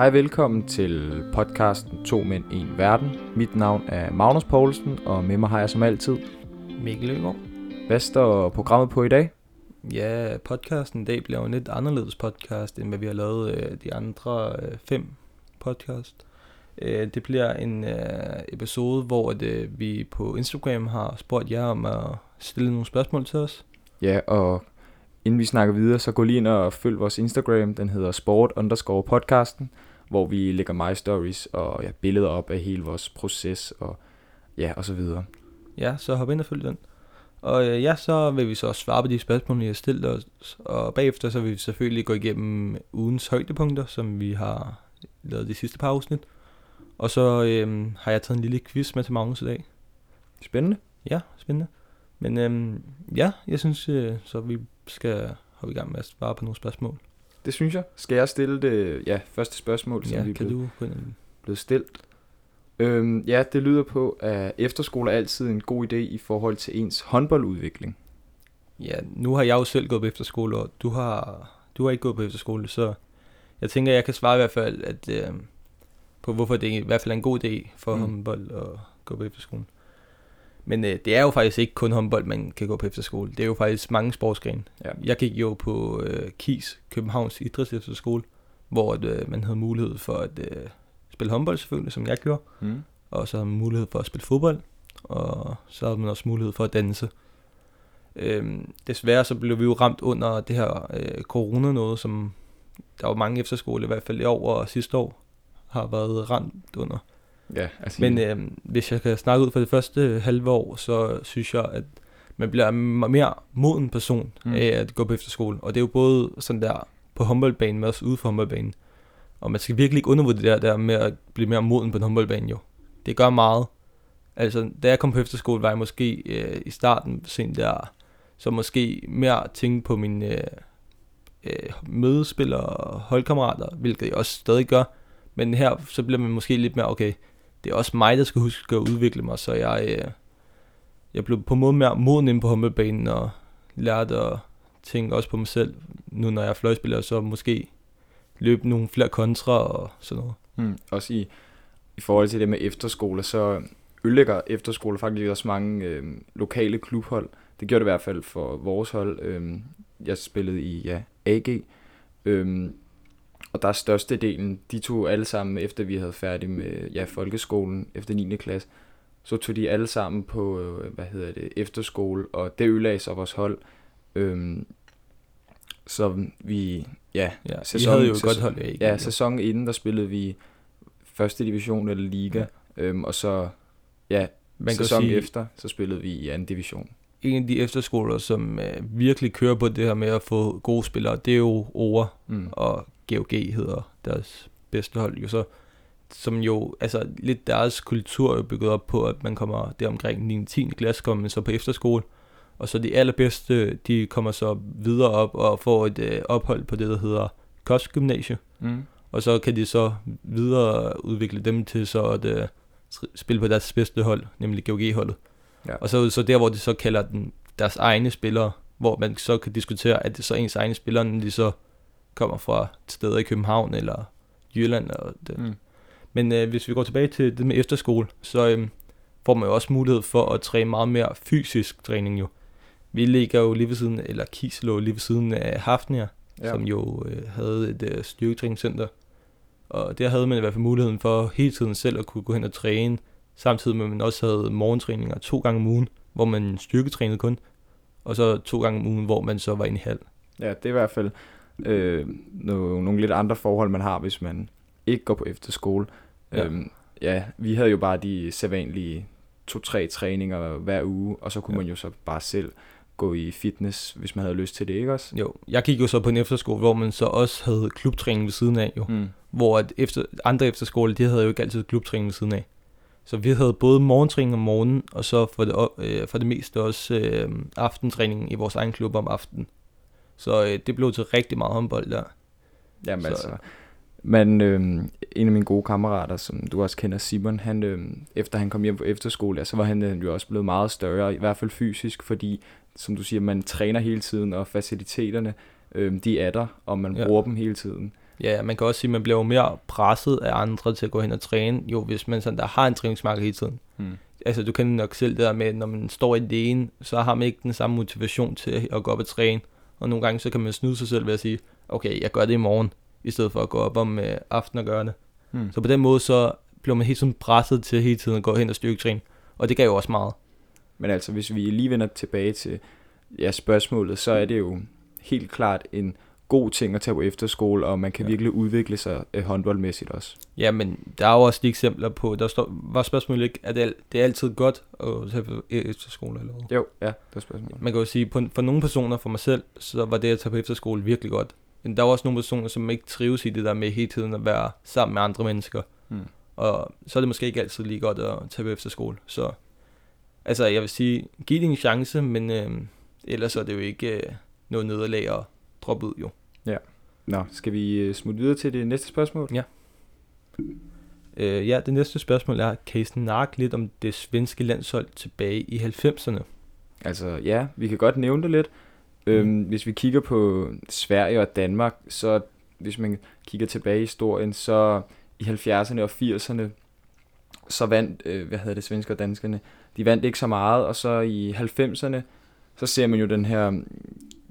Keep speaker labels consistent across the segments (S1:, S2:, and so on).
S1: Hej, velkommen til podcasten To Mænd, En Verden. Mit navn er Magnus Poulsen, og med mig har jeg som altid
S2: Mikkel Løgaard.
S1: Hvad står programmet på i dag?
S2: Ja, podcasten i dag bliver jo en lidt anderledes podcast, end hvad vi har lavet øh, de andre øh, fem podcast. Øh, det bliver en øh, episode, hvor at, øh, vi på Instagram har spurgt jer om at stille nogle spørgsmål til os.
S1: Ja, og inden vi snakker videre, så gå lige ind og følg vores Instagram. Den hedder sport underscore podcasten, hvor vi lægger my stories og ja, billeder op af hele vores proces og ja, og så videre.
S2: Ja, så hop ind og følg den. Og øh, ja, så vil vi så svare på de spørgsmål, I har stillet os, og bagefter så vil vi selvfølgelig gå igennem ugens højdepunkter, som vi har lavet de sidste par afsnit. Og så øh, har jeg taget en lille quiz med til Magnus i dag.
S1: Spændende.
S2: Ja, spændende. Men øhm, ja, jeg synes, øh, så vi skal hoppe i gang med at svare på nogle spørgsmål.
S1: Det synes jeg. Skal jeg stille det ja, første spørgsmål, som
S2: Ja,
S1: vi er
S2: kan
S1: blevet,
S2: du
S1: blevet stillet? Øhm, ja, det lyder på, at efterskole er altid en god idé i forhold til ens håndboldudvikling.
S2: Ja, nu har jeg jo selv gået på efterskole, og du har, du har ikke gået på efterskole, så jeg tænker, jeg kan svare i hvert fald at, øh, på, hvorfor det i hvert fald er en god idé for
S1: Mm.
S2: håndbold at gå på efterskole. Men øh, det er jo faktisk ikke kun håndbold, man kan gå på efterskole. Det er jo faktisk mange sportsgrene.
S1: Ja.
S2: Jeg gik jo på øh, KIS, Københavns Idrætsefterskole, hvor at, øh, man havde mulighed for at øh, spille håndbold selvfølgelig, som jeg gjorde.
S1: Mm.
S2: og så har man mulighed for at spille fodbold, og så har man også mulighed for at danse. Øhm, desværre så blev vi jo ramt under det her øh, corona noget, som der var mange efterskole, i hvert fald i år og sidste år, har været ramt under.
S1: Ja, altså,
S2: Men øh, hvis jeg kan snakke ud for det første halve år, så synes jeg, at man bliver mere moden person
S1: mm.
S2: af at gå på efterskole. Og det er jo både sådan der på håndboldbanen, men også ude for håndboldbanen. Og man skal virkelig ikke undervurdere det der, der med at blive mere moden på en håndboldbane jo. Det gør meget. Altså, da jeg kom på efterskole, var jeg måske øh, i starten sent der, så måske mere tænke på mine øh, øh, mødespillere og holdkammerater, hvilket jeg også stadig gør. Men her, så bliver man måske lidt mere, okay, det er også mig, der skal huske at udvikle mig, så jeg, øh, jeg blev på en måde mere moden inde på håndboldbanen og lærte at tænke også på mig selv, nu når jeg er fløjspiller, så måske løbe nogle flere kontra og sådan noget.
S1: mm, også i, i forhold til det med efterskole, så ødelægger efterskole faktisk også mange øh, lokale klubhold. Det gjorde det i hvert fald for vores hold. Øh, jeg spillede i ja, AG, øh, og der er størstedelen, de tog alle sammen, efter vi havde færdig med ja, folkeskolen efter 9. klasse, så tog de alle sammen på, øh, hvad hedder det, efterskole, og det ødelagde så vores hold. Øhm, så vi, ja,
S2: Ja,
S1: Sæson-
S2: I havde jo
S1: sæson-
S2: godt hold, ja, ikke?
S1: ja, sæsonen inden, der spillede vi første division eller liga, ja. øhm, og så, ja,
S2: Man
S1: sæsonen
S2: sige,
S1: efter, så spillede vi i anden division.
S2: en af de efterskoler, som øh, virkelig kører på det her med at få gode spillere, det er jo Ore
S1: Mm.
S2: og GOG hedder deres bedste hold jo så, som jo, altså lidt deres kultur er bygget op på, at man kommer der omkring 9. 10. klasse, kommer man så på efterskole, og så de allerbedste, de kommer så videre op og får et øh, ophold på det, der hedder kostgymnasie,
S1: Mm.
S2: og så kan de så videre udvikle dem til så at øh, spille på deres bedste hold, nemlig GOG-holdet.
S1: Ja.
S2: Og så er så der, hvor de så kalder den deres egne spillere, hvor man så kan diskutere, at det så er ens egne spillere, når de så kommer fra steder i København eller Jylland. Og det.
S1: Mm.
S2: Men øh, hvis vi går tilbage til det med efterskole, så øh, får man jo også mulighed for at træne meget mere fysisk træning jo. Vi ligger jo lige ved siden, eller Kis lå lige ved siden af Hafnia,
S1: Ja.
S2: som jo øh, havde et øh, styrketræningscenter. Og der havde man i hvert fald muligheden for hele tiden selv at kunne gå hen og træne, samtidig med at man også havde morgentræninger to gange om ugen, hvor man styrketrænede kun, og så to gange om ugen, hvor man så var i halv.
S1: Ja, det er i hvert fald øh, nogle, nogle lidt andre forhold, man har, hvis man ikke går på efterskole. Ja.
S2: Ja.
S1: Øhm, ja, vi havde jo bare de sædvanlige to-tre træninger hver uge, og så kunne ja. Man jo så bare selv gå i fitness, hvis man havde lyst til det, ikke også?
S2: Jo, jeg gik jo så på en efterskole, hvor man så også havde klubtræning ved siden af jo.
S1: Mm.
S2: Hvor at efter, andre efterskoler, de havde jo ikke altid klubtræning ved siden af. Så vi havde både morgentræning om morgenen, og så for det, øh, for det meste også øh, aftentræning i vores egen klub om aftenen. Så øh, det blev til rigtig meget håndbold der.
S1: Jamen
S2: Så-
S1: altså, men øh, en af mine gode kammerater, som du også kender, Simon, han, øh, efter han kom hjem på efterskole, så var han øh, jo også blevet meget større, i hvert fald fysisk, fordi, som du siger, man træner hele tiden, og faciliteterne, øh, de er der, og man ja. Bruger dem hele tiden.
S2: Ja, man kan også sige, at man bliver jo mere presset af andre til at gå hen og træne, jo hvis man sådan der har en træningsmarked hele tiden.
S1: Mm.
S2: Altså du kan nok selv det der med, at når man står alene, så har man ikke den samme motivation til at gå op og træne. Og nogle gange så kan man snyde sig selv ved at sige, okay, jeg gør det i morgen, i stedet for at gå op om øh, aftenen og gøre det.
S1: Mm.
S2: Så på den måde, så bliver man helt sådan presset til hele tiden at gå hen og styrketræne. Og det gav jo også meget.
S1: Men altså, hvis vi lige vender tilbage til ja, spørgsmålet, så er det jo helt klart en god ting at tage på efterskole, og man kan
S2: Ja.
S1: virkelig udvikle sig øh, håndboldmæssigt også.
S2: Ja, men der er jo også de eksempler på, der står, var spørgsmålet ikke, at det, al- det er altid godt at tage på e- efterskole eller hvad?
S1: Jo, ja, det er spørgsmålet.
S2: Man kan jo sige, på, for nogle personer, for mig selv, så var det at tage på efterskole virkelig godt. Men der er også nogle personer, som ikke trives i det der med hele tiden at være sammen med andre mennesker.
S1: Mm.
S2: Og så er det måske ikke altid lige godt at tage på efterskole. Så altså, jeg vil sige, giv det en chance, men øh, ellers er det jo ikke øh, noget nederlag at droppe ud, jo.
S1: Nå, skal vi øh, smutte videre til det næste spørgsmål?
S2: Ja. Øh, ja, det næste spørgsmål er, kan I snakke lidt om det svenske landshold tilbage i 90'erne?
S1: Altså, ja, vi kan godt nævne det lidt. Øhm, hvis vi kigger på Sverige og Danmark, så hvis man kigger tilbage i historien, så i 70'erne og 80'erne, så vandt, øh, hvad hedder det, svensker og danskerne, de vandt ikke så meget, og så i 90'erne, så ser man jo den her,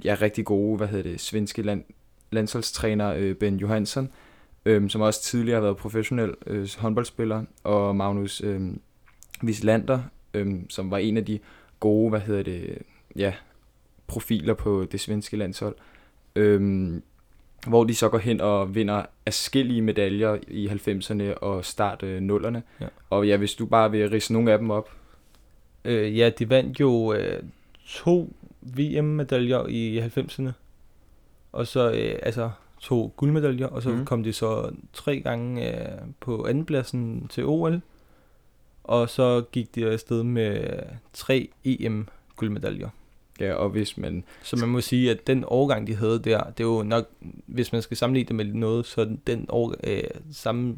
S1: ja, rigtig gode, hvad hedder det, svenske land, landsholdstræner øh, Ben Johansson, øh, som også tidligere har været professionel øh, håndboldspiller, og Magnus øh, Wislander, øh, som var en af de gode, hvad hedder det, ja, profiler på det svenske landshold. Øhm, hvor de så går hen og vinder afskillige medaljer i 90'erne og start øh, nullerne.
S2: Ja.
S1: Og ja, hvis du bare vil rise nogle af dem op.
S2: Øh, ja, de vandt jo øh, to VM-medaljer i 90'erne. Og så øh, altså to guldmedaljer, og så mm. kom de så tre gange øh, på andenpladsen til OL. Og så gik de afsted med tre EM-guldmedaljer.
S1: Ja, og hvis man...
S2: Så man må sige, at den årgang, de havde der, det er jo nok, hvis man skal sammenligne det med noget, så den år, øh, samme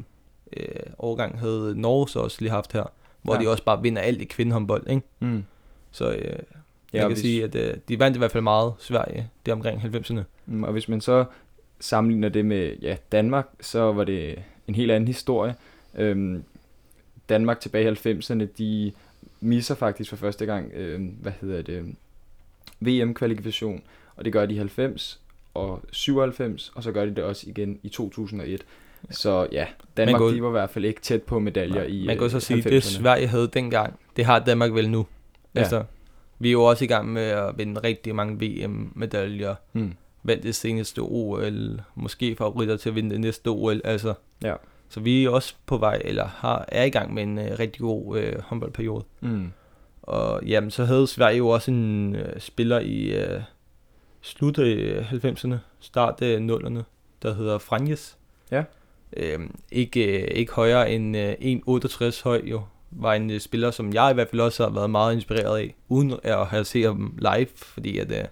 S2: øh, årgang havde Norge så også lige haft her, hvor
S1: ja.
S2: de også bare vinder alt i kvindehåndbold, ikke?
S1: Mm.
S2: Så øh,
S1: Ja,
S2: jeg
S1: og
S2: kan
S1: hvis,
S2: sige, at øh, de vandt i hvert fald meget Sverige, det omkring 90'erne.
S1: mm, og hvis man så sammenligner det med ja, Danmark, så var det en helt anden historie. Øhm, Danmark tilbage i 90'erne, de misser faktisk for første gang, øh, hvad hedder det, VM-kvalifikation, og det gør de i 90 og 97, og så gør de det også igen i 2001. Så ja, Danmark
S2: jo-
S1: de var i hvert fald ikke tæt på medaljer i
S2: Man kan jo så
S1: øh,
S2: sige, at
S1: 90'erne.
S2: det Sverige havde dengang, det har Danmark vel nu.
S1: Ja.
S2: Altså, vi er jo også i gang med at vinde rigtig mange VM-medaljer.
S1: Hmm.
S2: Vandt det seneste OL, måske favoritter til at vinde det næste OL, altså.
S1: Ja.
S2: Så vi er også på vej, eller har, er i gang med en øh, rigtig god øh, håndboldperiode.
S1: Mm.
S2: Og jamen, så havde Sverige jo også en øh, spiller i øh, slut af 90'erne, start af 0'erne, der hedder Franjes.
S1: Ja.
S2: Øhm, ikke, øh, ikke højere end øh, 1,68 høj jo. Var en øh, spiller, som jeg i hvert fald også har været meget inspireret af, uden at have set ham live, fordi at, øh,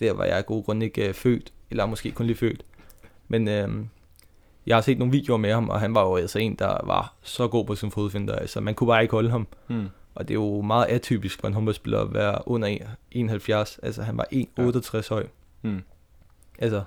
S2: der var jeg af gode grunde ikke øh, født, eller måske kun lige født. Men øh, jeg har set nogle videoer med ham, og han var jo altså en, der var så god på sin fodfinder. Altså, man kunne bare ikke holde ham.
S1: Mm.
S2: Og det er jo meget atypisk for en håndboldspiller at være under 71. Altså han var 1,68 høj.
S1: Mm.
S2: Altså,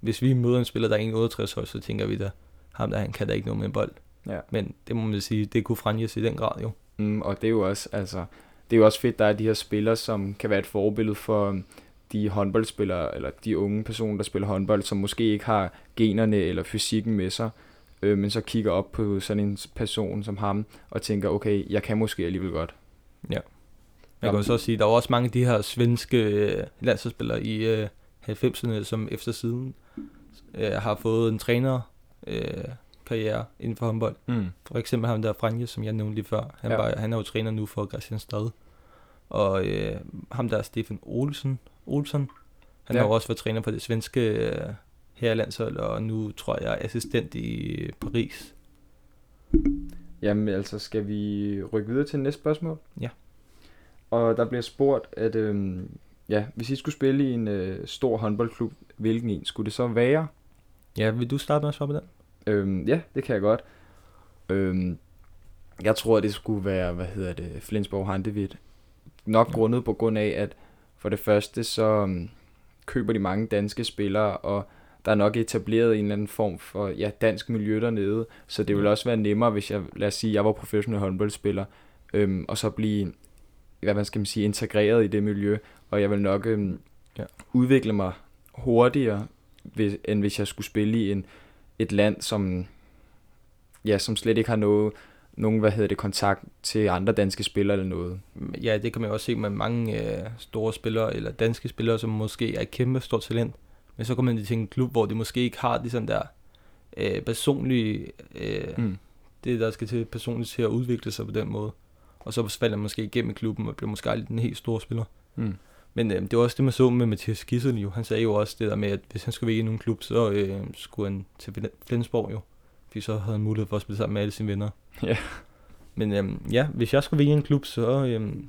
S2: hvis vi møder en spiller, der er 1,68 høj, så tænker vi da, ham der, han kan da ikke noget med en bold.
S1: Ja.
S2: Men det må man sige, det kunne Franjes i den grad jo.
S1: Mm, og det er jo også, altså, det er jo også fedt, der er de her spillere, som kan være et forbillede for um, de håndboldspillere, eller de unge personer, der spiller håndbold, som måske ikke har generne eller fysikken med sig, øh, men så kigger op på sådan en person som ham, og tænker, okay, jeg kan måske alligevel godt.
S2: Man kan jo så også sige, der var også mange af de her svenske øh, landsholdsspillere i øh, 90'erne, som efter siden øh, har fået en træner øh, karriere inden for håndbold.
S1: Mm.
S2: For eksempel ham der Franje, som jeg nævnte lige før. Han,
S1: Ja.
S2: var, han er jo træner nu for Christianstad. Og øh, ham der Stefan Olsen, Olsen han
S1: Ja.
S2: har også været træner for det svenske øh, herrelandshold, og nu tror jeg er assistent i Paris.
S1: Jamen altså, skal vi rykke videre til næste spørgsmål?
S2: Ja.
S1: Og der bliver spurgt, at øhm, ja, hvis I skulle spille i en øh, stor håndboldklub, hvilken en skulle det så være?
S2: Ja, vil du starte med at svare på den?
S1: Øhm, ja, det kan jeg godt. Øhm, jeg tror, det skulle være, hvad hedder det, Flensborg Handevidt. Nok
S2: Ja.
S1: grundet på grund af, at for det første, så øhm, køber de mange danske spillere, og der er nok etableret en eller anden form for ja, dansk miljø dernede, så det vil også være nemmere, hvis jeg, lad os sige, jeg var professionel håndboldspiller, øhm, og så blive, hvad man skal man sige, integreret i det miljø, og jeg vil nok øhm,
S2: ja.
S1: udvikle mig hurtigere, hvis, end hvis jeg skulle spille i en, et land, som, ja, som slet ikke har noget, nogen, hvad hedder det, kontakt til andre danske spillere eller noget.
S2: Ja, det kan man jo også se med mange øh, store spillere, eller danske spillere, som måske er et kæmpe stort talent. Men så kommer man til en klub, hvor de måske ikke har de sådan der øh, personlige, øh, mm.
S1: Mm.
S2: det der skal til personligt til at udvikle sig på den måde. Og så falder man måske igennem i klubben og bliver måske aldrig den helt store spiller.
S1: Mm.
S2: Men øh, det var også det, man så med Mathias Gissel jo. Han sagde jo også det der med, at hvis han skulle væk i nogen klub, så øh, skulle han til Flen- Flensborg jo. Fordi så havde han mulighed for at spille sammen med alle sine venner.
S1: Ja.
S2: Men øhm, ja, hvis jeg skulle væk i en klub, så, øhm,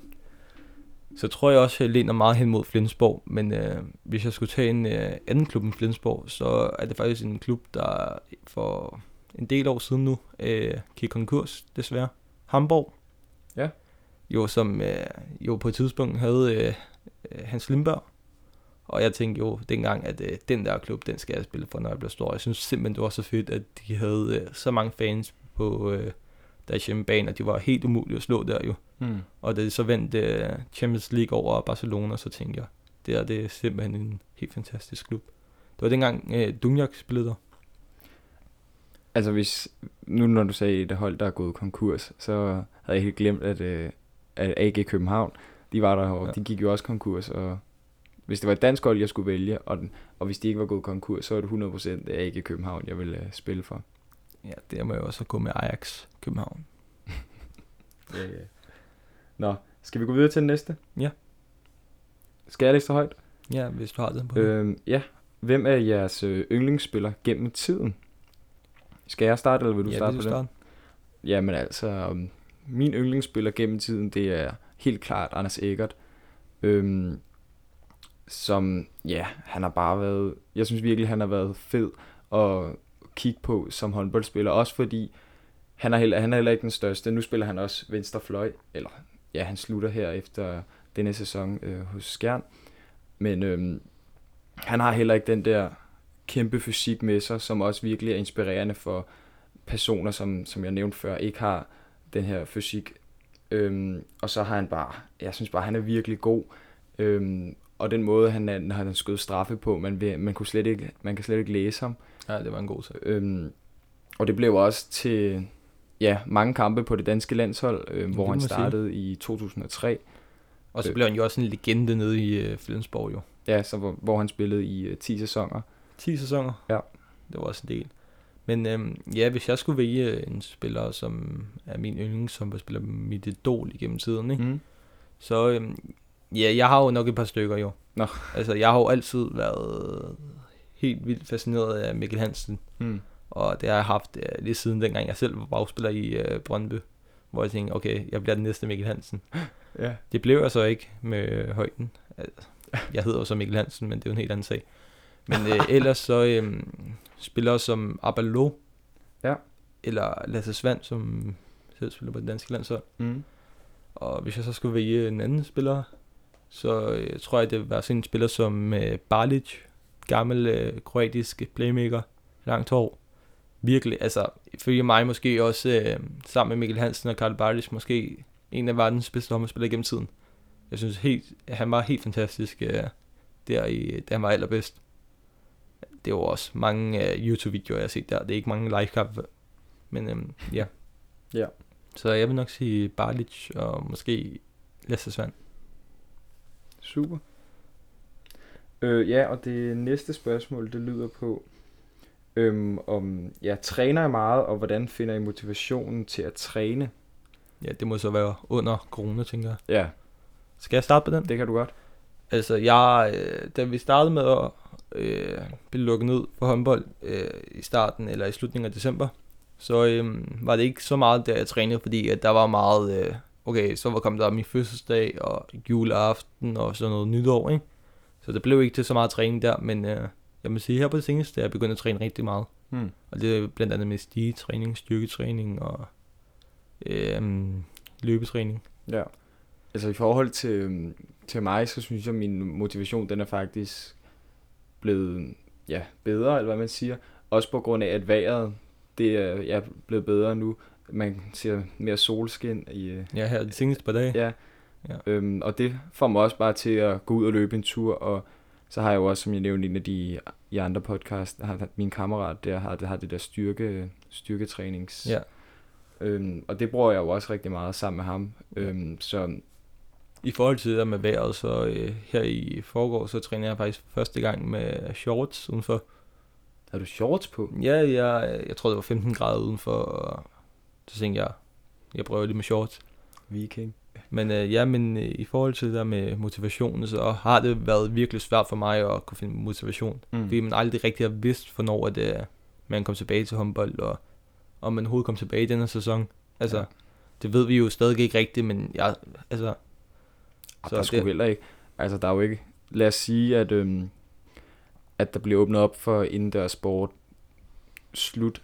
S2: så tror jeg også, at jeg læner meget hen mod Flensborg. Men øh, hvis jeg skulle tage en øh, anden klub end Flensborg, så er det faktisk en klub, der for en del år siden nu øh, gik konkurs, desværre. Hamburg.
S1: Ja.
S2: Jo, som øh, jo på et tidspunkt havde øh, øh, Hans Lindberg. Og jeg tænkte jo dengang, at øh, den der klub, den skal jeg spille for, når jeg bliver stor. Jeg synes simpelthen, det var så fedt, at de havde øh, så mange fans på øh, deres hjemmebane, og de var helt umulige at slå der jo.
S1: Mm.
S2: Og da de så vandt øh, Champions League over Barcelona, så tænkte jeg, det er, det er simpelthen en helt fantastisk klub. Det var dengang øh, Dunjak spillede der.
S1: Altså hvis, nu når du sagde et hold, der er gået konkurs, så havde jeg helt glemt, at, øh, at AG København, de var der, og
S2: Ja.
S1: de gik jo også konkurs, og hvis det var et dansk hold, jeg skulle vælge, og, den, og hvis de ikke var gået konkurs, så var det 100% AG København, jeg ville øh, spille for.
S2: Ja, der må jeg også gå med Ajax København.
S1: Ja, ja. Nå, skal vi gå videre til den næste?
S2: Ja.
S1: Skal jeg læse det højt?
S2: Ja, hvis du har den på.
S1: Øhm, ja. Hvem er jeres øh, yndlingsspiller gennem tiden? Skal jeg starte, eller vil du
S2: ja,
S1: starte
S2: vil
S1: på
S2: du
S1: den?
S2: starte?
S1: Jamen altså, um, min yndlingsspiller gennem tiden, det er helt klart Anders Eggert. Øhm, som, ja, han har bare været, jeg synes virkelig, han har været fed at kigge på som håndboldspiller. Også fordi, han er, heller, han er heller ikke den største. Nu spiller han også venstre fløj, eller ja, han slutter her efter denne sæson øh, hos Skjern. Men øhm, han har heller ikke den der kæmpe fysik med sig, som også virkelig er inspirerende for personer, som, som jeg nævnte før, ikke har den her fysik. Øhm, og så har han bare, jeg synes bare, han er virkelig god. Øhm, og den måde, han, når han skød straffe på, man, vil, man, kunne slet ikke, man kan slet ikke læse ham.
S2: Ja, det var en god sag.
S1: Øhm, og det blev også til ja, mange kampe på det danske landshold,
S2: det
S1: hvor han
S2: man sige.
S1: startede i 2003.
S2: Og så
S1: Øh.
S2: blev han jo også en legende nede i øh, Flensborg jo.
S1: Ja, så hvor, hvor han spillede i øh, 10 sæsoner.
S2: 10 sæsoner.
S1: Ja.
S2: Det var også en del. Men øhm, ja, hvis jeg skulle vælge en spiller, som er min yndlings, som spiller mit idol igennem tiden, ikke?
S1: Mm.
S2: så øhm, ja, jeg har jo nok et par stykker jo.
S1: Nå.
S2: Altså, jeg har jo altid været helt vildt fascineret af Mikkel Hansen.
S1: Mm.
S2: Og det har jeg haft øh, lige siden dengang jeg selv var bagspiller i øh, Brøndby. Hvor jeg tænkte, okay, jeg bliver den næste Mikkel Hansen.
S1: Ja.
S2: Det blev jeg så ikke med øh, højden. Altså, Jeg hedder jo så Mikkel Hansen, men det er jo en helt anden sag. Men øh, ellers så øh, spiller som Abalo.
S1: Ja.
S2: Eller Lasse Svand, som selv spiller på det danske landshold.
S1: Mm.
S2: Og hvis jeg så skulle vælge en anden spiller, så øh, tror jeg, det vil være sådan en spiller som øh. Gammel øh, kroatisk playmaker. Langt hår. Virkelig, altså, ifølge mig måske også øh, sammen med Mikkel Hansen og Karl Balic, måske en af verdens bedste håndboldspillere gennem tiden. Jeg synes helt, han var helt fantastisk øh, der, i, da han var allerbedst. Det var også mange øh, YouTube-videoer, jeg har set der. Det er ikke mange live-kampe. Men øhm, ja.
S1: Ja.
S2: Så jeg vil nok sige Balic og måske Lasse Svand.
S1: Super. Øh, ja, og det næste spørgsmål, det lyder på, øhm, om ja, træner I meget, og hvordan finder I motivationen til at træne?
S2: Ja, det må så være under corona, tænker jeg.
S1: Ja,
S2: Skal jeg starte på den?
S1: det kan du godt.
S2: Altså, jeg, øh, da vi startede med at øh, blive lukket ned for håndbold øh, i starten eller i slutningen af december, så øh, var det ikke så meget, der jeg trænede, fordi at der var meget, øh, okay, så var kommet der min fødselsdag og juleaften og sådan noget nytår, ikke? Så det blev ikke til så meget træning der, men øh, jeg må sige, her på det seneste er jeg begyndt at træne rigtig meget.
S1: Hmm.
S2: Og det er blandt andet med stigetræning, styrketræning og øh, løbetræning.
S1: Ja. Altså i forhold til, til mig, så synes jeg, at min motivation, den er faktisk blevet ja, bedre, eller hvad man siger. Også på grund af, at vejret det er ja, blevet bedre nu. Man ser mere solskin i, øh,
S2: Ja, her de seneste par dage.
S1: Ja.
S2: Ja.
S1: Øhm, og det får mig også bare til at gå ud og løbe en tur, og så har jeg jo også, som jeg nævnte i en af de i andre podcast, har min kammerat der har, det har det der styrke, styrketrænings.
S2: Ja.
S1: Øhm, og det bruger jeg jo også rigtig meget sammen med ham. Øhm, så
S2: I forhold til det der med vejret, så øh, her i forgår, så træner jeg faktisk første gang med shorts udenfor.
S1: har du shorts på?
S2: Ja, jeg, jeg tror det var 15 grader udenfor, og så tænkte jeg, jeg prøver lige med shorts.
S1: Viking.
S2: Men øh, ja, men øh, i forhold til det der med motivationen, så har det været virkelig svært for mig at kunne finde motivation.
S1: Mm.
S2: Fordi man aldrig rigtig har vidst, hvornår at, øh, man kom tilbage til håndbold, og om man overhovedet kom tilbage i den her sæson. Altså,
S1: ja.
S2: det ved vi jo stadig ikke rigtigt, men jeg, altså,
S1: Og
S2: Så
S1: der
S2: det-
S1: skulle heller ikke, altså der er jo ikke, lad os sige, at, øhm, at der bliver åbnet op for indendørs sport slut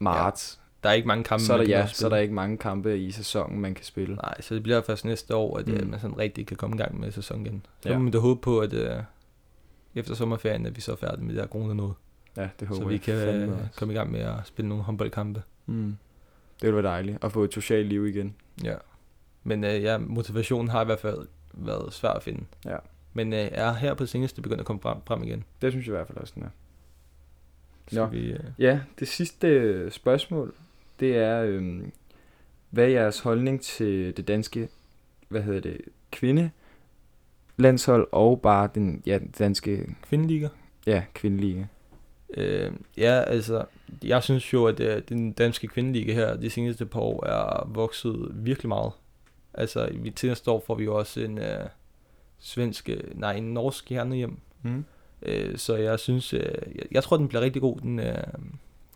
S1: marts,
S2: der er ikke mange kampe,
S1: så, er der, ja, så er der ikke mange kampe i sæsonen, man kan spille.
S2: Nej, så det bliver først næste år, at
S1: Mm.
S2: mm. man sådan rigtig kan komme i gang med sæsonen igen. Så
S1: Ja.
S2: ja. må man da håbe på, at øh, efter sommerferien, at vi så er færdige med det her corona noget.
S1: Ja, det håber
S2: Så vi kan øh,
S1: også.
S2: komme i gang med at spille nogle håndboldkampe.
S1: Mm. Det ville være dejligt at få et socialt liv igen.
S2: Ja. Men øh, ja, motivationen har i hvert fald været svær at finde.
S1: Ja.
S2: Men øh, er her på det seneste begyndt at komme frem, frem igen.
S1: Det synes jeg i hvert fald også, den er. Nå.
S2: vi, øh,
S1: Ja, det sidste øh, spørgsmål, det er, øhm, hvad er jeres holdning til det danske, hvad hedder det, kvinde landshold og bare den ja, den danske
S2: kvindeliga.
S1: ja, kvindelige.
S2: Øh, ja, altså, jeg synes jo, at øh, den danske kvindeliga her de seneste par år er vokset virkelig meget. Altså, i næste år får vi jo også en øh, svensk, nej, en norsk hjerne hjem.
S1: Mm.
S2: Øh, så jeg synes, øh, jeg, jeg tror, den bliver rigtig god, den, øh,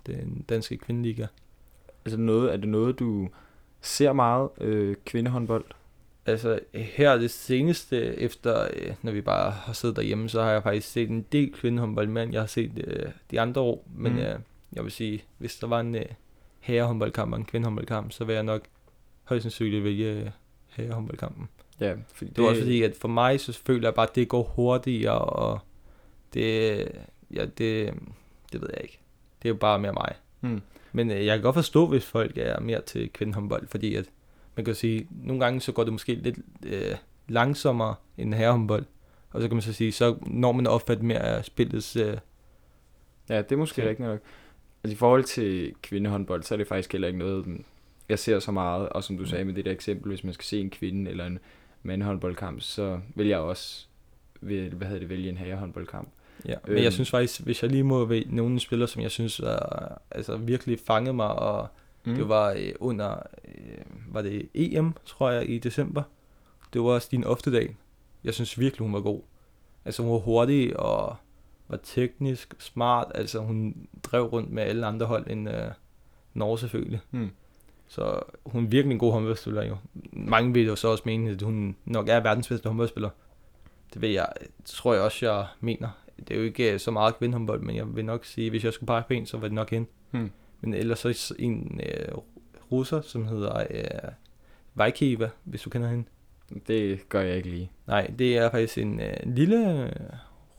S2: den danske kvindeliga.
S1: Altså noget, er det noget, du ser meget øh, kvindehåndbold?
S2: Altså, her det seneste, efter, øh, når vi bare har siddet derhjemme, så har jeg faktisk set en del kvindehåndbold, men jeg har set øh, de andre år. Men
S1: mm.
S2: øh, jeg vil sige, hvis der var en øh, herrehåndboldkamp og en kvindehåndboldkamp, så vil jeg nok højst sandsynligt vælge øh, herrehåndboldkampen.
S1: Ja, fordi
S2: Det var også fordi, at for mig, så føler jeg bare, at det går hurtigere, og det, ja, det, det ved jeg ikke. Det er jo bare mere mig.
S1: Mm.
S2: Men øh, jeg kan godt forstå, hvis folk er mere til kvindehåndbold, fordi at man kan sige, nogle gange så går det måske lidt øh, langsommere end herrehåndbold. Og så kan man så sige, så når man opfatter mere af spillets... Øh,
S1: Ja, det er måske rigtigt nok. Altså i forhold til kvindehåndbold, så er det faktisk heller ikke noget, jeg ser så meget. Og som du sagde med det der eksempel, hvis man skal se en kvinde eller en mandehåndboldkamp, så vil jeg også vil, hvad hedder det, vælge en herrehåndboldkamp.
S2: ja. Men
S1: Øhm.
S2: jeg synes faktisk, hvis jeg lige må vælge nogle spillere, som jeg synes er, altså virkelig fangede mig, og mm. det var øh, under, øh, var det EM, tror jeg, i december. Det var Stine Oftedal. Jeg synes virkelig, hun var god. Altså hun var hurtig og var teknisk, smart. Altså hun drev rundt med alle andre hold end øh, Norge selvfølgelig.
S1: Mm.
S2: Så hun er virkelig en god håndboldspiller jo. Mange vil jo så også mene, at hun nok er verdens bedste håndboldspiller. Det vil jeg, tror jeg også, jeg mener. Det er jo ikke øh, så meget kvindehåndbold, men jeg vil nok sige, hvis jeg skulle pege på en, så var det nok hende.
S1: Hmm.
S2: Men ellers så en øh, russer, som hedder øh, Vajkiva, hvis du kender hende.
S1: Det gør jeg ikke lige.
S2: Nej, det er faktisk en øh, lille øh,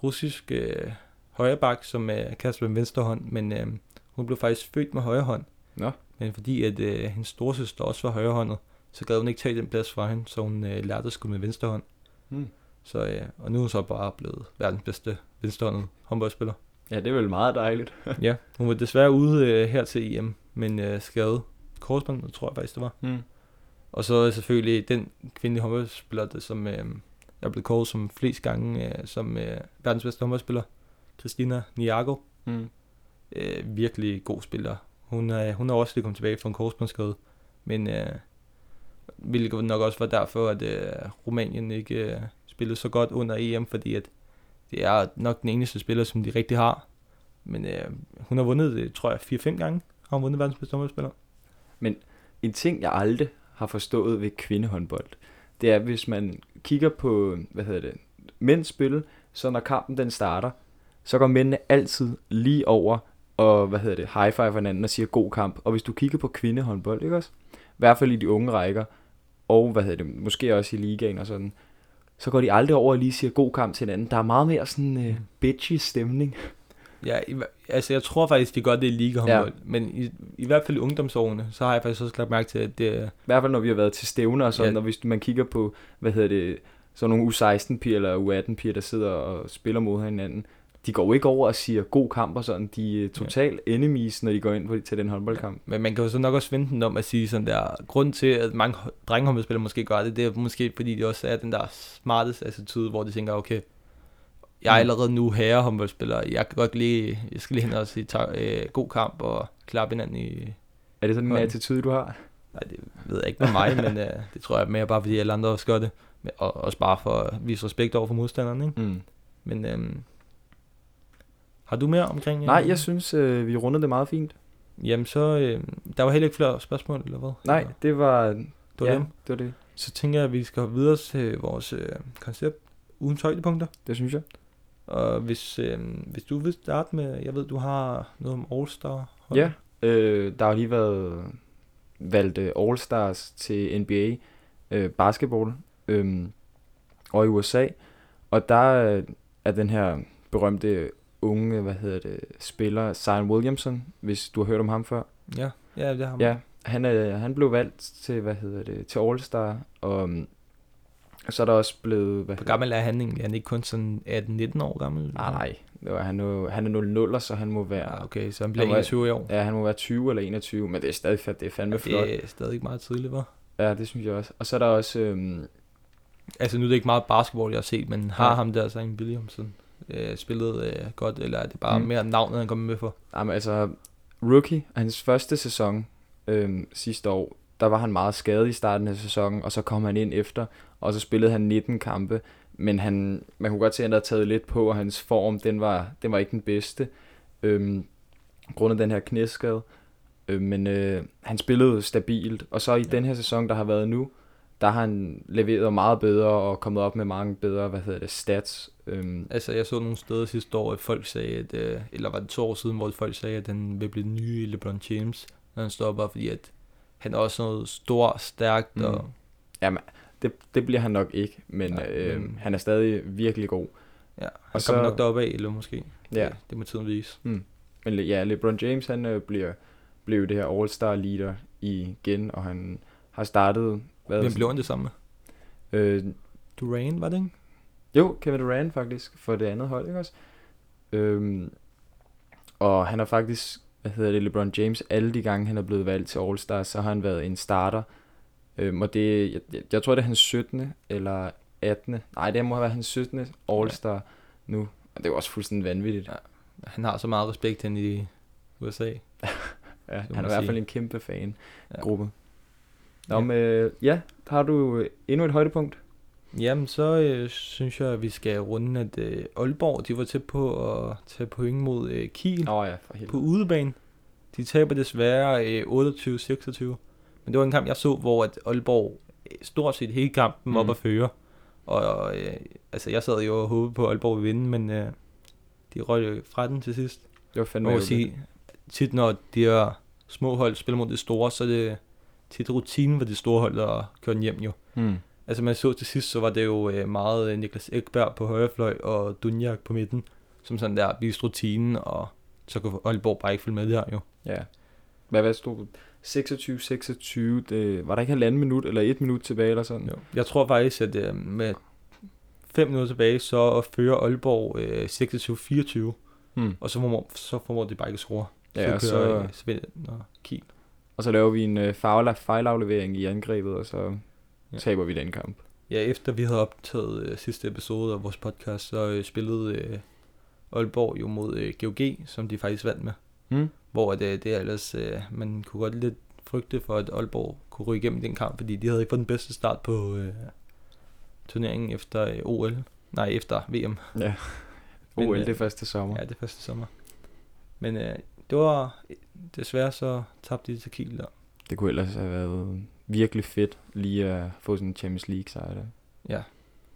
S2: russisk øh, højreback, som øh, kaster med venstre hånd, men øh, hun blev faktisk født med højre hånd.
S1: Nå.
S2: Men fordi at øh, hendes storesøster også var højrehåndet, så gad hun ikke tage den plads fra hende, så hun øh, lærte at skyde med venstre hånd.
S1: Hmm.
S2: Så, øh, og nu er hun så bare blevet verdens bedste venstrehåndet håndboldspiller.
S1: Ja, det er vel meget dejligt.
S2: ja, hun var desværre ude øh, her til EM, men øh, skadet korsbånd, tror jeg faktisk det var.
S1: Mm.
S2: Og så er selvfølgelig den kvindelige håndboldspiller, der, som øh, er blevet kåret som flest gange øh, som øh, verdens bedste håndboldspiller, Christina Niago.
S1: Mm.
S2: Øh, virkelig god spiller. Hun er, hun er også lige kommet tilbage fra en korsbåndsskade, men øh, hvilket nok også var derfor, at øh, Rumænien ikke øh, spillede så godt under EM, fordi at det er nok den eneste spiller, som de rigtig har. Men øh, hun har vundet det, tror jeg, 4-5 gange har hun vundet verdens bedste håndboldspiller.
S1: En ting, jeg aldrig har forstået ved kvindehåndbold, det er, hvis man kigger på, hvad hedder det, mænds spil, så når kampen den starter, så går mændene altid lige over og, hvad hedder det, high five hinanden og siger god kamp. Og hvis du kigger på kvindehåndbold, ikke også? I hvert fald i de unge rækker, og hvad hedder det, måske også i ligaen og sådan, så går de aldrig over og lige siger god kamp til hinanden. Der er meget mere sådan øh, bitchy stemning.
S2: Ja, i, altså jeg tror faktisk, de gør det i ligahåndbold. Ja. Men i, i hvert fald i ungdomsårene, så har jeg faktisk også lagt mærke til, at det er...
S1: I hvert fald når vi har været til stævner og sådan,
S2: Ja.
S1: og hvis man kigger på, hvad hedder det, sådan nogle U16-piger eller U18-piger, der sidder og spiller mod hinanden, de går ikke over og siger god kamp og sådan, de er totalt enemies, når de går ind på, til den håndboldkamp.
S2: Men man kan jo så nok også vente den om at sige sådan der, grund til, at mange drengehåndboldspillere måske gør det, det er måske fordi, de også er den der smartest attitude, hvor de tænker, okay, jeg er
S1: Mm.
S2: allerede nu herrehåndboldspiller, jeg kan godt lige, jeg skal lige hen og sige ta- øh, god kamp og klappe hinanden i...
S1: Er det sådan en
S2: Hold.
S1: attitude, du har?
S2: Nej, det ved jeg ikke med mig, men øh, det tror jeg mere bare, fordi alle andre også gør det. Og også bare for at vise respekt over for modstanderen, ikke?
S1: Mm.
S2: Men øhm, har du mere omkring... øh,
S1: Nej, jeg synes, øh, vi rundede det meget fint.
S2: Jamen så, øh, der var heller ikke flere spørgsmål, eller hvad?
S1: Nej,
S2: Eller-
S1: det var...
S2: Det var
S1: ja,
S2: dem.
S1: det var det.
S2: Så tænker jeg, at vi skal videre til vores øh, koncept, ugens højdepunkter.
S1: Det synes jeg.
S2: Og hvis, øh, hvis du vil starte med, jeg ved, du har noget om All-Star. hold.
S1: Ja, øh, der har lige været valgt øh, All-Stars til NBA øh, basketball øh, og i USA. Og der øh, er den her berømte unge, hvad hedder det, spiller, Zion Williamson, hvis du har hørt om ham før.
S2: Ja, ja det har man.
S1: Ja, han, er, han blev valgt til, hvad hedder det, til All-Star, og um, så er der også blevet... Hvad
S2: Hvor gammel er han egentlig? Er han ikke kun sådan 18-19 år gammel?
S1: Nej, nej. Det var, han, er, han er 0 så han må være...
S2: Ja, okay, så han bliver
S1: Han var-
S2: 21 i år.
S1: Ja, han må være 20 eller 21, men det er stadig det er fandme flot.
S2: det er stadig meget tidligt, var.
S1: Ja, det synes jeg også. Og så er der også... Øhm,
S2: Altså nu er det ikke meget basketball, jeg har set, men har
S1: Nej.
S2: ham der, Zion Williamson, øh, spillet øh, godt, eller er det bare
S1: Mm.
S2: mere navnet, han kommer med for?
S1: jamen, altså, Rookie, hans første sæson øhm, sidste år, der var han meget skadet i starten af sæsonen, og så kom han ind efter, og så spillede han 19 kampe, men han, man kunne godt se, at han havde taget lidt på, og hans form, den var, den var ikke den bedste, øhm, grundet den her knæskade. Øh, men øh, han spillede stabilt, og så i
S2: Ja.
S1: den her sæson, der har været nu, der har han leveret meget bedre og kommet op med mange bedre, hvad hedder det, stats. Øhm,
S2: Altså, jeg så nogle steder sidste år, at folk sagde, at, øh, eller var det to år siden, hvor folk sagde, at han vil blive den nye LeBron James, når han stopper, fordi at han er også noget stor, stærkt,
S1: Mm.
S2: mm. og
S1: Jamen, det, det bliver han nok ikke, men
S2: Nej,
S1: øh,
S2: men-
S1: han er stadig virkelig god.
S2: ja, han
S1: Og
S2: kommer
S1: så-
S2: nok deroppe af, eller måske.
S1: Ja,
S2: Det, det må tiden vise.
S1: men Le- ja, LeBron James, han øh, bliver, blev det her All-Star leader igen, og han har startet... Hvad,
S2: Hvem blev han det samme med?
S1: Øh,
S2: Durant, var det ikke?
S1: jo, Kevin Durant faktisk, for det andet hold, ikke også? Øhm, og han har faktisk, hvad hedder det, LeBron James, alle de gange, han er blevet valgt til All-Star, så har han været en starter. Øhm, og det, jeg, jeg, jeg tror, det er hans 17. eller 18. Nej, det må have været hans 17. All-Star nu. Og det er jo også fuldstændig vanvittigt.
S2: Ja. Han har så meget respekt hen i USA.
S1: Ja, han er i hvert fald en kæmpe fan
S2: Ja.
S1: Nå,
S2: Ja.
S1: men øh, ja, har du øh, endnu et højdepunkt?
S2: Jamen, så øh, synes jeg, at vi skal runde, at øh, Aalborg, de var tæt på at tage point mod øh, Kiel.
S1: Nå ja, for
S2: på udebane. De taber desværre øh, 28-26. Men det var en kamp, jeg så, hvor at Aalborg øh, stort set hele kampen mm. op at føre. Og øh, altså, jeg sad jo og håbede på, at Aalborg ville vinde, men øh, de røg jo fra den til sidst.
S1: Det var fandme ærgerligt.
S2: sige, tit når de her små hold spiller mod det store, så er det tit rutinen for de store hold, der kører den hjem jo.
S1: Mm.
S2: Altså man så til sidst, så var det jo øh, meget øh, Niklas Ekberg på højre fløj og Dunjak på midten, som sådan der viste rutinen, og så kunne Aalborg bare ikke følge med der jo.
S1: Ja. Hvad, hvad stod 26-26, det, var der ikke halvanden minut, eller et minut tilbage, eller sådan?
S2: Jo. Jeg tror faktisk, at øh, med 5 minutter tilbage, så fører Aalborg øh, 26-24,
S1: Hmm.
S2: og så formår, så formår de bare ikke at score.
S1: Ja, og
S2: så
S1: så,
S2: kører øh, Svend og Kiel.
S1: Og så laver vi en øh, fejl, fejlaflevering i angrebet, og så
S2: Ja.
S1: taber vi den kamp.
S2: Ja, efter vi havde optaget øh, sidste episode af vores podcast, så øh, spillede øh, Aalborg jo mod øh, GOG, som de faktisk vandt med.
S1: Hmm?
S2: Hvor det, det er ellers, øh, man kunne godt lidt frygte for, at Aalborg kunne ryge igennem den kamp, fordi de havde ikke fået den bedste start på øh, turneringen efter øh, OL. Nej, efter VM.
S1: Ja.
S2: Men,
S1: OL,
S2: øh,
S1: det første sommer.
S2: Ja, det første sommer. Men øh, det var desværre så tabte de til Kiel der.
S1: Det kunne ellers have været virkelig fedt lige at få sådan en Champions League sejr der.
S2: Ja.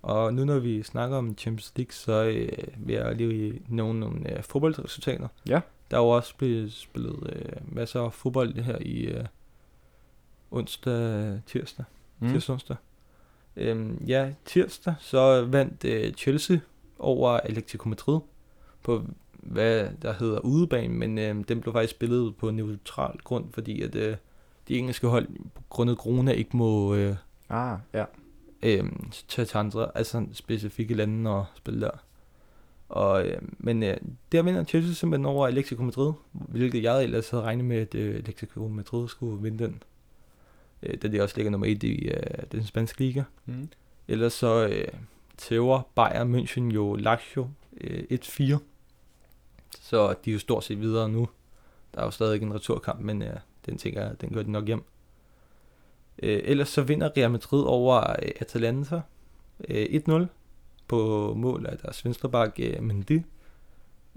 S2: Og nu når vi snakker om Champions League, så øh, vil jeg lige nævne nogle øh, fodboldresultater.
S1: Ja.
S2: Der er jo også blevet spillet øh, masser af fodbold her i øh, onsdag, tirsdag, mm. tirsdag onsdag. Øhm, ja, tirsdag så vandt øh, Chelsea over Atletico Madrid på hvad der hedder udebane, men øh, den blev faktisk spillet på neutral grund, fordi at øh, de engelske hold på grund af corona ikke må øh,
S1: Ah, ja.
S2: øh, tage til andre, altså specifikke lande og spille der. Og, øh, men øh, der vinder Chelsea simpelthen over Atletico Madrid, hvilket jeg ellers havde regnet med, at øh, Atletico Madrid skulle vinde den. Øh, da de også ligger nummer 1 i øh, den spanske liga.
S1: Mm.
S2: Ellers så øh, tæver Bayern München jo Lazio øh, 1-4. Så de er jo stort set videre nu. Der er jo stadig en returkamp, men øh, den tænker jeg, den gør de nok hjem. Øh, ellers så vinder Real Madrid over øh, Atalanta øh, 1-0 på mål af deres venstreback øh, Mendy.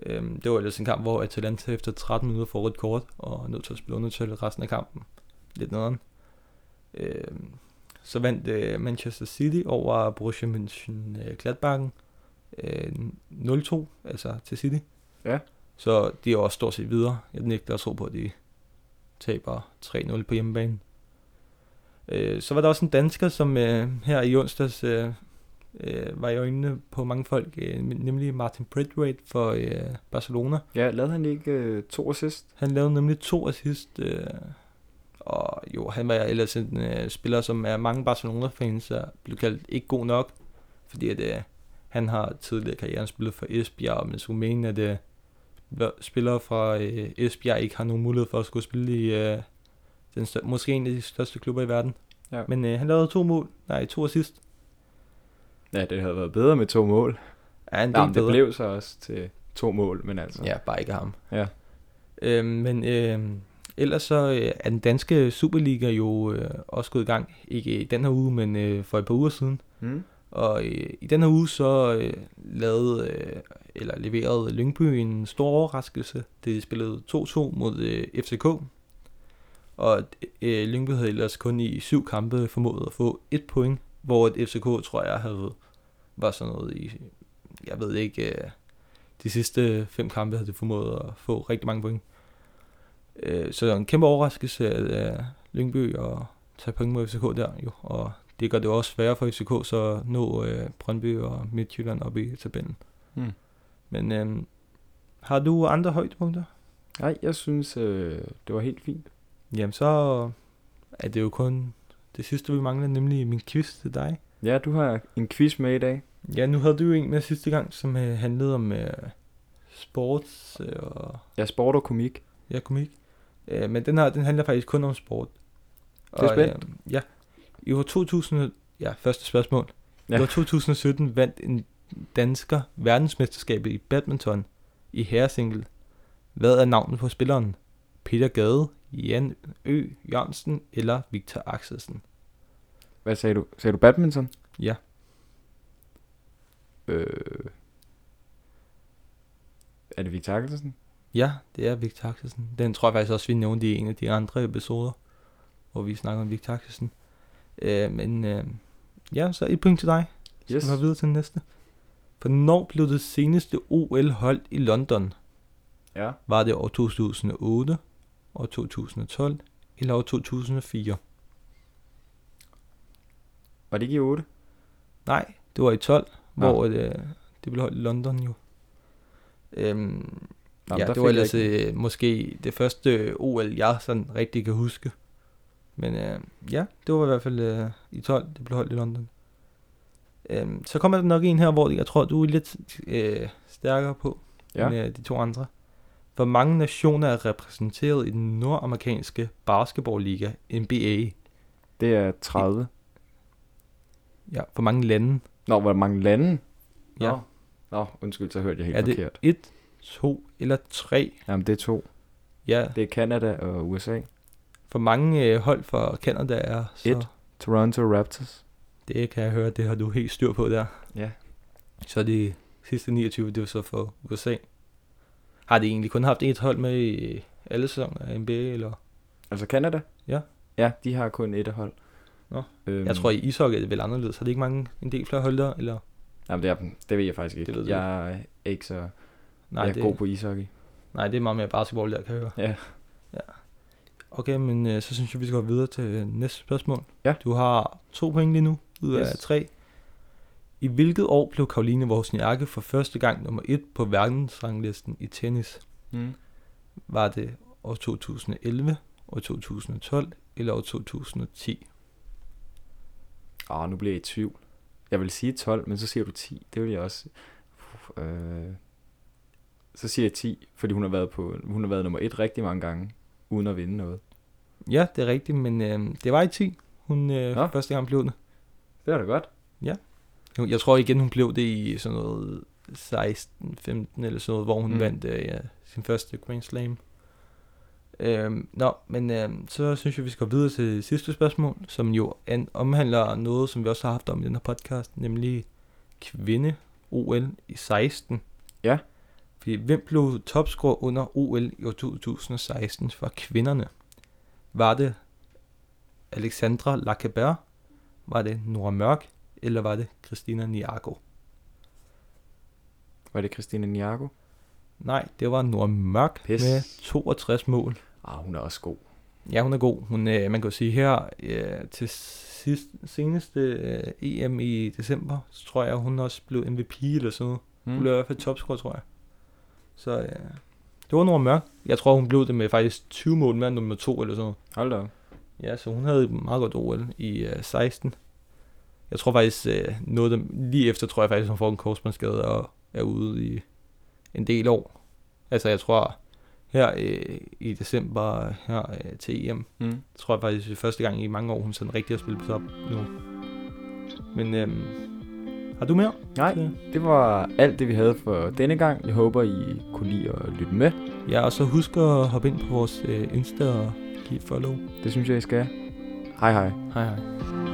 S2: Øh, det var ellers en kamp, hvor Atalanta efter 13 minutter får rødt kort og er nødt til at spille under resten af kampen. Lidt nederen. Øh, så vandt øh, Manchester City over Borussia Mönchengladbachen øh, 0-2, altså til City.
S1: Ja.
S2: Så de er også stort set videre. Jeg nægter at tro på, at de taber 3-0 på hjemmebane. Øh, så var der også en dansker, som øh, her i onsdags øh, øh, var i øjnene på mange folk, øh, nemlig Martin Braithwaite for øh, Barcelona.
S1: Ja, lavede han ikke øh, to assist?
S2: Han lavede nemlig to assist, øh, og jo, han var ellers en øh, spiller, som er mange Barcelona-fans er blevet kaldt ikke god nok, fordi at, øh, han har tidligere karrieren spillet for Esbjerg, men skulle mene, at øh, spillere fra øh, Esbjerg ikke har nogen mulighed for at skulle spille i øh, den stør- måske en af de største klubber i verden.
S1: Ja.
S2: Men øh, han lavede to mål, nej, to assist.
S1: Ja, det havde været bedre med to mål.
S2: Ja, en
S1: Nå, det
S2: bedre.
S1: blev så også til to mål, men altså.
S2: Ja, bare ikke ham.
S1: Ja.
S2: Øhm, men øhm, ellers så øh, er den danske Superliga jo øh, også gået i gang. Ikke i den her uge, men øh, for et par uger siden.
S1: Mm.
S2: Og øh, i den her uge så øh, lavede, øh, eller leverede Lyngby en stor overraskelse. De spillede 2-2 mod øh, FCK. Og øh, Lyngby havde ellers kun i syv kampe formået at få et point, hvor et FCK, tror jeg, havde var sådan noget i, jeg ved ikke, øh, de sidste fem kampe havde de formået at få rigtig mange point. Øh, så en kæmpe overraskelse af øh, Lyngby at tage point mod FCK der jo, og det gør det også sværere for FCK så at nå øh, Brøndby og Midtjylland op i tabellen.
S1: Mm.
S2: Men øh, har du andre højdepunkter?
S1: Nej, jeg synes, øh, det var helt fint.
S2: Jamen så er det jo kun det sidste, vi mangler, nemlig min quiz til dig.
S1: Ja, du har en quiz med i dag.
S2: Ja, nu havde du jo en med sidste gang, som øh, handlede om øh, sports øh, og
S1: Ja, sport og komik.
S2: ja, komik. Øh, men den her, den handler faktisk kun om sport.
S1: Det er spændt.
S2: Øh, ja, i år 2000, ja, første spørgsmål. Ja. I år 2017 vandt en dansker verdensmesterskabet i badminton i herresingle. Hvad er navnet på spilleren? Peter Gade, Jan Ø. Jørgensen eller Victor Axelsen?
S1: Hvad sagde du? Sagde du badminton?
S2: Ja.
S1: Øh, er det Victor Axelsen?
S2: Ja, det er Victor Axelsen. Den tror jeg faktisk også, vi nævnte i en af de andre episoder, hvor vi snakker om Victor Axelsen. Øh, men øh, ja, så et point til dig. Skal
S1: Yes.
S2: vi gå videre til den næste? Hvornår blev det seneste OL holdt i London?
S1: Ja.
S2: Var det år 2008, år 2012 eller år 2004?
S1: Var det ikke i 8?
S2: Nej, det var i 12,
S1: Nå.
S2: hvor det, det blev holdt i London jo. Øhm,
S1: Nå,
S2: ja, det var ellers øh, måske det første OL, jeg sådan rigtig kan huske. Men øh, ja, det var i hvert fald øh, i 12, det blev holdt i London. Øhm, så kommer der nok en her, hvor jeg tror, du er lidt øh, stærkere på
S1: Ja.
S2: end øh, de to andre. Hvor mange nationer er repræsenteret i den nordamerikanske basketballliga NBA?
S1: Det er 30.
S2: Ja, hvor mange lande?
S1: Nå, hvor mange lande?
S2: Ja.
S1: Nå, undskyld, så hørte jeg helt
S2: er det
S1: forkert.
S2: et, to eller tre?
S1: Jamen, det er to.
S2: Ja,
S1: Det er Canada og USA.
S2: For mange øh, hold for Canada er så...
S1: Et. Toronto Raptors.
S2: Det kan jeg høre, det har du helt styr på der.
S1: Ja.
S2: Så de sidste 29, det var så for USA. Har de egentlig kun haft et hold med i alle sæsoner af NBA, eller?
S1: Altså Canada?
S2: Ja.
S1: Ja, de har kun et hold.
S2: Nå.
S1: Øhm,
S2: Jeg tror, i ishockey er det vel anderledes. Har de ikke mange, en del flere hold der, eller?
S1: Jamen, det, er, det ved jeg faktisk ikke.
S2: Det ved
S1: jeg er ikke så
S2: Nej,
S1: jeg er
S2: det,
S1: god på ishockey.
S2: nej, det er meget mere basketball, der kan jeg høre.
S1: Ja.
S2: Okay, men øh, så synes jeg, vi skal gå videre til øh, næste spørgsmål.
S1: Ja.
S2: Du har to point lige nu, ud af
S1: Yes.
S2: tre. I hvilket år blev Karoline Wozniacki for første gang nummer 1 på verdensranglisten i tennis?
S1: Mm.
S2: Var det år 2011, år 2012 eller år 2010?
S1: Åh, nu bliver jeg i tvivl. Jeg vil sige 12, men så siger du 10. Det vil jeg også. Uh, øh, så siger jeg 10, fordi hun har været på hun har været nummer 1 rigtig mange gange uden at vinde noget.
S2: Ja, det er rigtigt, men øh, det var i 10. Hun øh,
S1: Nå.
S2: første gang blev det.
S1: Det er da godt.
S2: Hun- Jeg tror igen, hun blev det i sådan noget 16-15 eller sådan noget, hvor hun
S1: mm.
S2: vandt øh, ja, sin første Grand Slam. Øhm, nå, men øhm, så synes jeg, vi skal gå videre til sidste spørgsmål, som jo an, omhandler noget, som vi også har haft om i den her podcast, nemlig kvinde-OL i 16.
S1: Ja.
S2: Fordi hvem blev topscorer under OL i år 2016 for kvinderne? Var det Alexandra Lacabert? Var det Nora Mørk? Eller var det Christina Niago?
S1: Var det Christina Niago?
S2: Nej, det var Nora Mørk
S1: Pis.
S2: med 62 mål.
S1: Ah, hun er også god.
S2: Ja, hun er god. Hun, øh, man kan jo sige her øh, til sidst, seneste øh, EM i december, så tror jeg, hun også blev MVP eller sådan noget. Hun
S1: Mm.
S2: blev i hvert fald topscorer, tror jeg. Så øh, det var Nora Mørk. Jeg tror, hun blev det med faktisk 20 mål mere end nummer 2 eller sådan noget.
S1: Hold da op.
S2: Ja, så hun havde et meget godt OL i øh, 16. Jeg tror faktisk, øh, noget dem, lige efter tror jeg faktisk, hun får en korsbåndsskade og er ude i en del år. Altså jeg tror, her øh, i december her øh, til EM,
S1: Mm.
S2: tror jeg faktisk det er første gang i mange år, hun sådan rigtig har spillet på top nu. Men øhm, har du mere?
S1: Nej, det var alt det, vi havde for denne gang. Jeg håber, I kunne lide at lytte med.
S2: Ja, og så husk at hoppe ind på vores øh, Insta og give follow.
S1: Det synes jeg, I skal. Hej hej.
S2: Hej hej.